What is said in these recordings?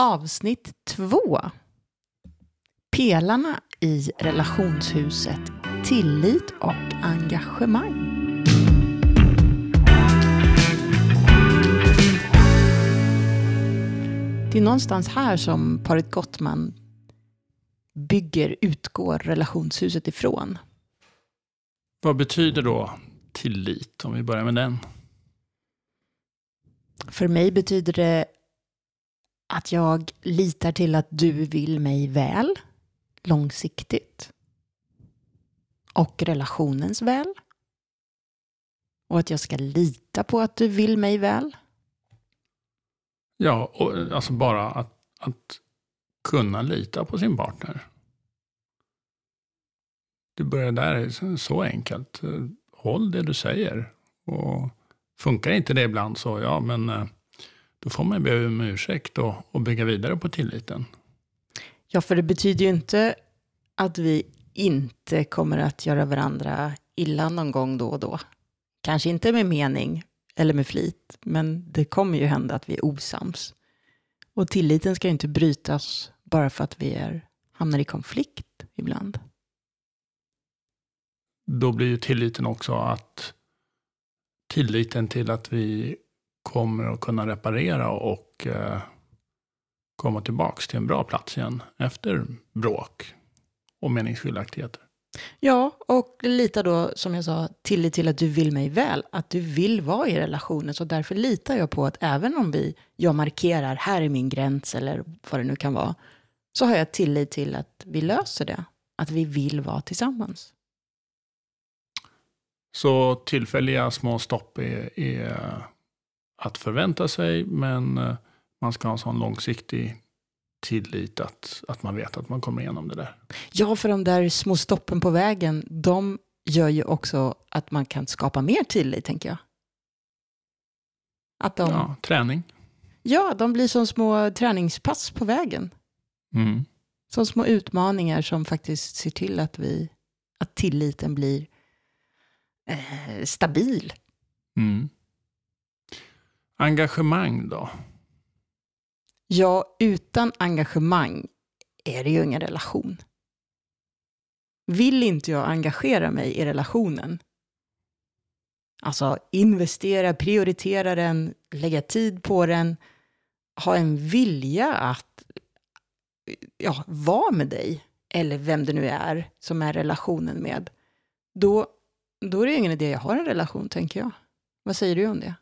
Avsnitt två. Pelarna i relationshuset tillit och engagemang. Det är någonstans här som paret Gottman bygger, utgår relationshuset ifrån. Vad betyder då tillit, om vi börjar med den? För mig betyder det att jag litar till att du vill mig väl, långsiktigt. Och relationens väl. Och att jag ska lita på att du vill mig väl. Ja, och alltså bara att, att kunna lita på sin partner. Det börjar där, så enkelt. Håll det du säger. Och funkar inte det ibland så, ja men eh, då får man be om ursäkt och, och bygga vidare på tilliten. Ja, för det betyder ju inte att vi inte kommer att göra varandra illa någon gång då och då. Kanske inte med mening eller med flit, men det kommer ju hända att vi är osams. Och tilliten ska ju inte brytas bara för att vi är, hamnar i konflikt ibland. Då blir ju tilliten också att tilliten till att vi kommer att kunna reparera och eh, komma tillbaka till en bra plats igen efter bråk och meningsskiljaktigheter. Ja, och lita då, som jag sa, tillit till att du vill mig väl. Att du vill vara i relationen. Så därför litar jag på att även om vi, jag markerar, här är min gräns eller vad det nu kan vara. Så har jag tillit till att vi löser det. Att vi vill vara tillsammans. Så tillfälliga små stopp är, är att förvänta sig, men eh, man ska ha en sån långsiktig tillit att, att man vet att man kommer igenom det där. Ja, för de där små stoppen på vägen, de gör ju också att man kan skapa mer tillit, tänker jag. Att de, ja, ja träning. Ja, de blir som små träningspass på vägen. Mm. Som små utmaningar som faktiskt ser till att, vi, att tilliten blir eh, stabil. Mm. Engagemang då? Ja, utan engagemang är det ju ingen relation. Vill inte jag engagera mig i relationen, alltså investera, prioritera den, lägga tid på den, ha en vilja att ja, vara med dig, eller vem det nu är som är relationen med, då, då är det ingen idé jag har en relation, tänker jag. Vad säger du om det?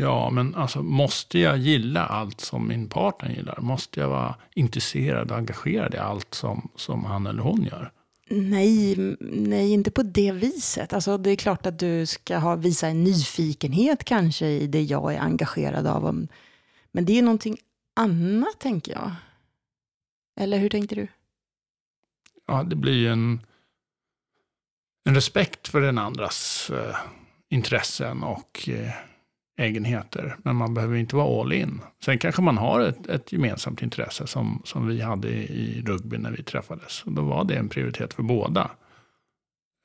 Ja, men alltså måste jag gilla allt som min partner gillar? Måste jag vara intresserad och engagerad i allt som, som han eller hon gör? Nej, nej, inte på det viset. Alltså, det är klart att du ska ha, visa en nyfikenhet kanske i det jag är engagerad av. Men det är någonting annat, tänker jag. Eller hur tänkte du? Ja, det blir en, en respekt för den andras eh, intressen och eh, egenheter. Men man behöver inte vara all in. Sen kanske man har ett, ett gemensamt intresse som, som vi hade i, rugby när vi träffades. Och då var det en prioritet för båda.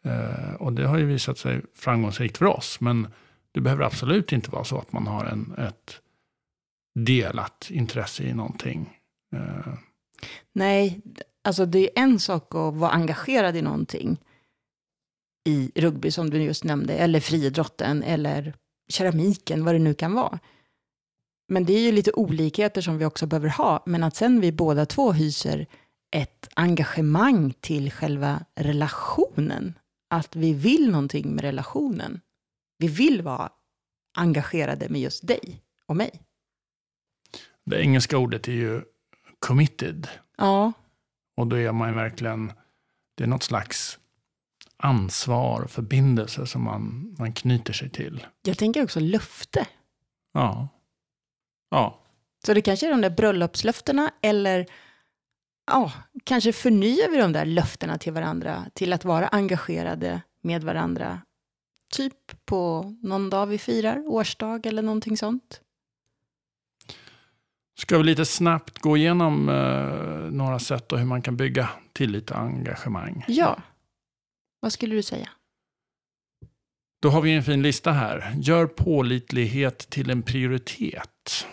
Eh, och det har ju visat sig framgångsrikt för oss. Men det behöver absolut inte vara så att man har en, ett delat intresse i någonting. Eh. Nej, alltså det är en sak att vara engagerad i någonting i rugby som du just nämnde, eller friidrotten, eller keramiken, vad det nu kan vara. Men det är ju lite olikheter som vi också behöver ha. Men att sen vi båda två hyser ett engagemang till själva relationen. Att vi vill någonting med relationen. Vi vill vara engagerade med just dig och mig. Det engelska ordet är ju committed. Ja. Och då är man verkligen, det är något slags ansvar och förbindelse som man, man knyter sig till. Jag tänker också löfte. Ja. Ja. Så det kanske är de där bröllopslöftena eller ja, kanske förnyar vi de där löftena till varandra till att vara engagerade med varandra. Typ på någon dag vi firar, årsdag eller någonting sånt. Ska vi lite snabbt gå igenom eh, några sätt och hur man kan bygga tillit och engagemang? Ja. Vad skulle du säga? Då har vi en fin lista här. Gör pålitlighet till en prioritet.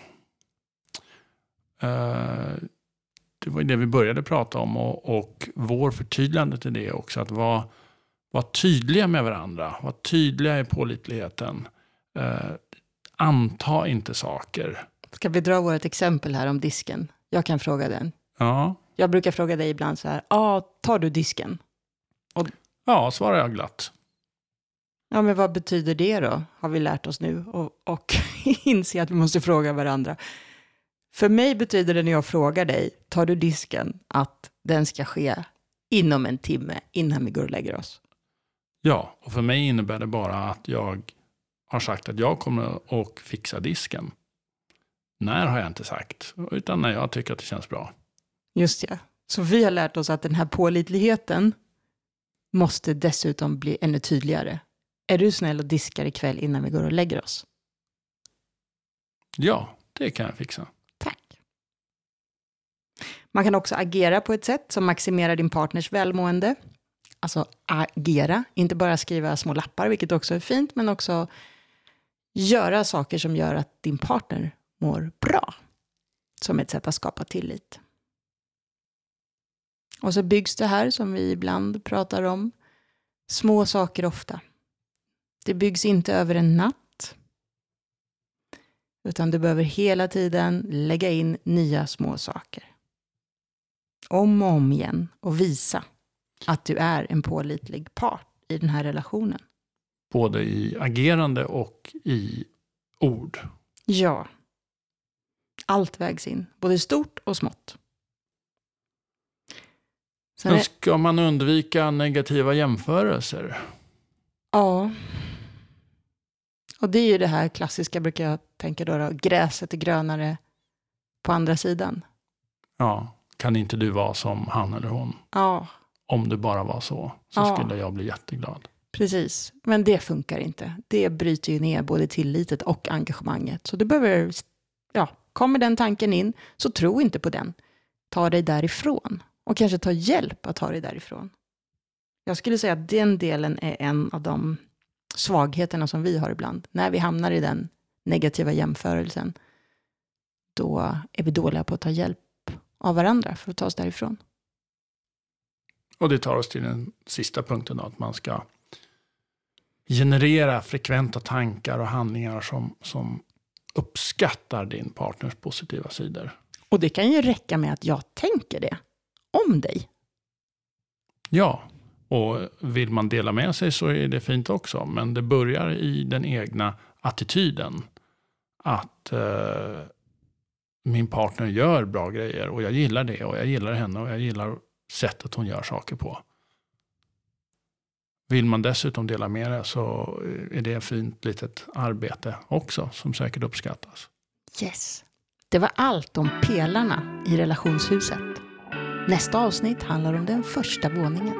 Eh, det var det vi började prata om och, och vår förtydligande till det också. Att vara, vara tydliga med varandra, vara tydliga i pålitligheten. Eh, anta inte saker. Ska vi dra vårt exempel här om disken? Jag kan fråga den. Ja, Jag brukar fråga dig ibland så här, ah, tar du disken? Ja svarar jag glatt. Ja, men vad betyder det då? Har vi lärt oss nu och, och inse att vi måste fråga varandra. För mig betyder det när jag frågar dig, tar du disken, att den ska ske inom en timme innan vi går och lägger oss. Ja, och för mig innebär det bara att jag har sagt att jag kommer att fixa disken. När har jag inte sagt, utan när jag tycker att det känns bra. Just ja. Så vi har lärt oss att den här pålitligheten måste dessutom bli ännu tydligare. Är du snäll och diskar ikväll innan vi går och lägger oss? Ja, det kan jag fixa. Tack. Man kan också agera på ett sätt som maximerar din partners välmående. Alltså agera, inte bara skriva små lappar, vilket också är fint, men också göra saker som gör att din partner mår bra. Som ett sätt att skapa tillit. Och så byggs det här, som vi ibland pratar om, små saker ofta. Det byggs inte över en natt, utan du behöver hela tiden lägga in nya små saker. Om och om igen och visa att du är en pålitlig part i den här relationen. Både i agerande och i ord. Ja. Allt vägs in, både stort och smått. Sen ska man undvika negativa jämförelser? ja. Och det är ju det här klassiska, brukar jag tänka då, då gräset är grönare på andra sidan. Ja, kan inte du vara som han eller hon? Ja, Om det bara var så, så Ja. skulle jag bli jätteglad. Precis, men det funkar inte. Det bryter ju ner både tillitet och engagemanget. Så du behöver, ja, kommer den tanken in, så tro inte på den. Ta dig därifrån och kanske ta hjälp att ta dig därifrån. Jag skulle säga att den delen är en av de svagheterna som vi har ibland. När vi hamnar i den negativa jämförelsen, då är vi dåliga på att ta hjälp av varandra för att ta oss därifrån. Och det tar oss till den sista punkten då, att man ska generera frekventa tankar och handlingar som, som uppskattar din partners positiva sidor. Och det kan ju räcka med att jag tänker det om dig. Ja, och vill man dela med sig så är det fint också. Men det börjar i den egna attityden. Att eh, min partner gör bra grejer och jag gillar det och jag gillar henne och jag gillar sättet hon gör saker på. Vill man dessutom dela med det så är det ett fint litet arbete också som säkert uppskattas. Yes. Det var allt om pelarna i relationshuset. Nästa avsnitt handlar om den första våningen.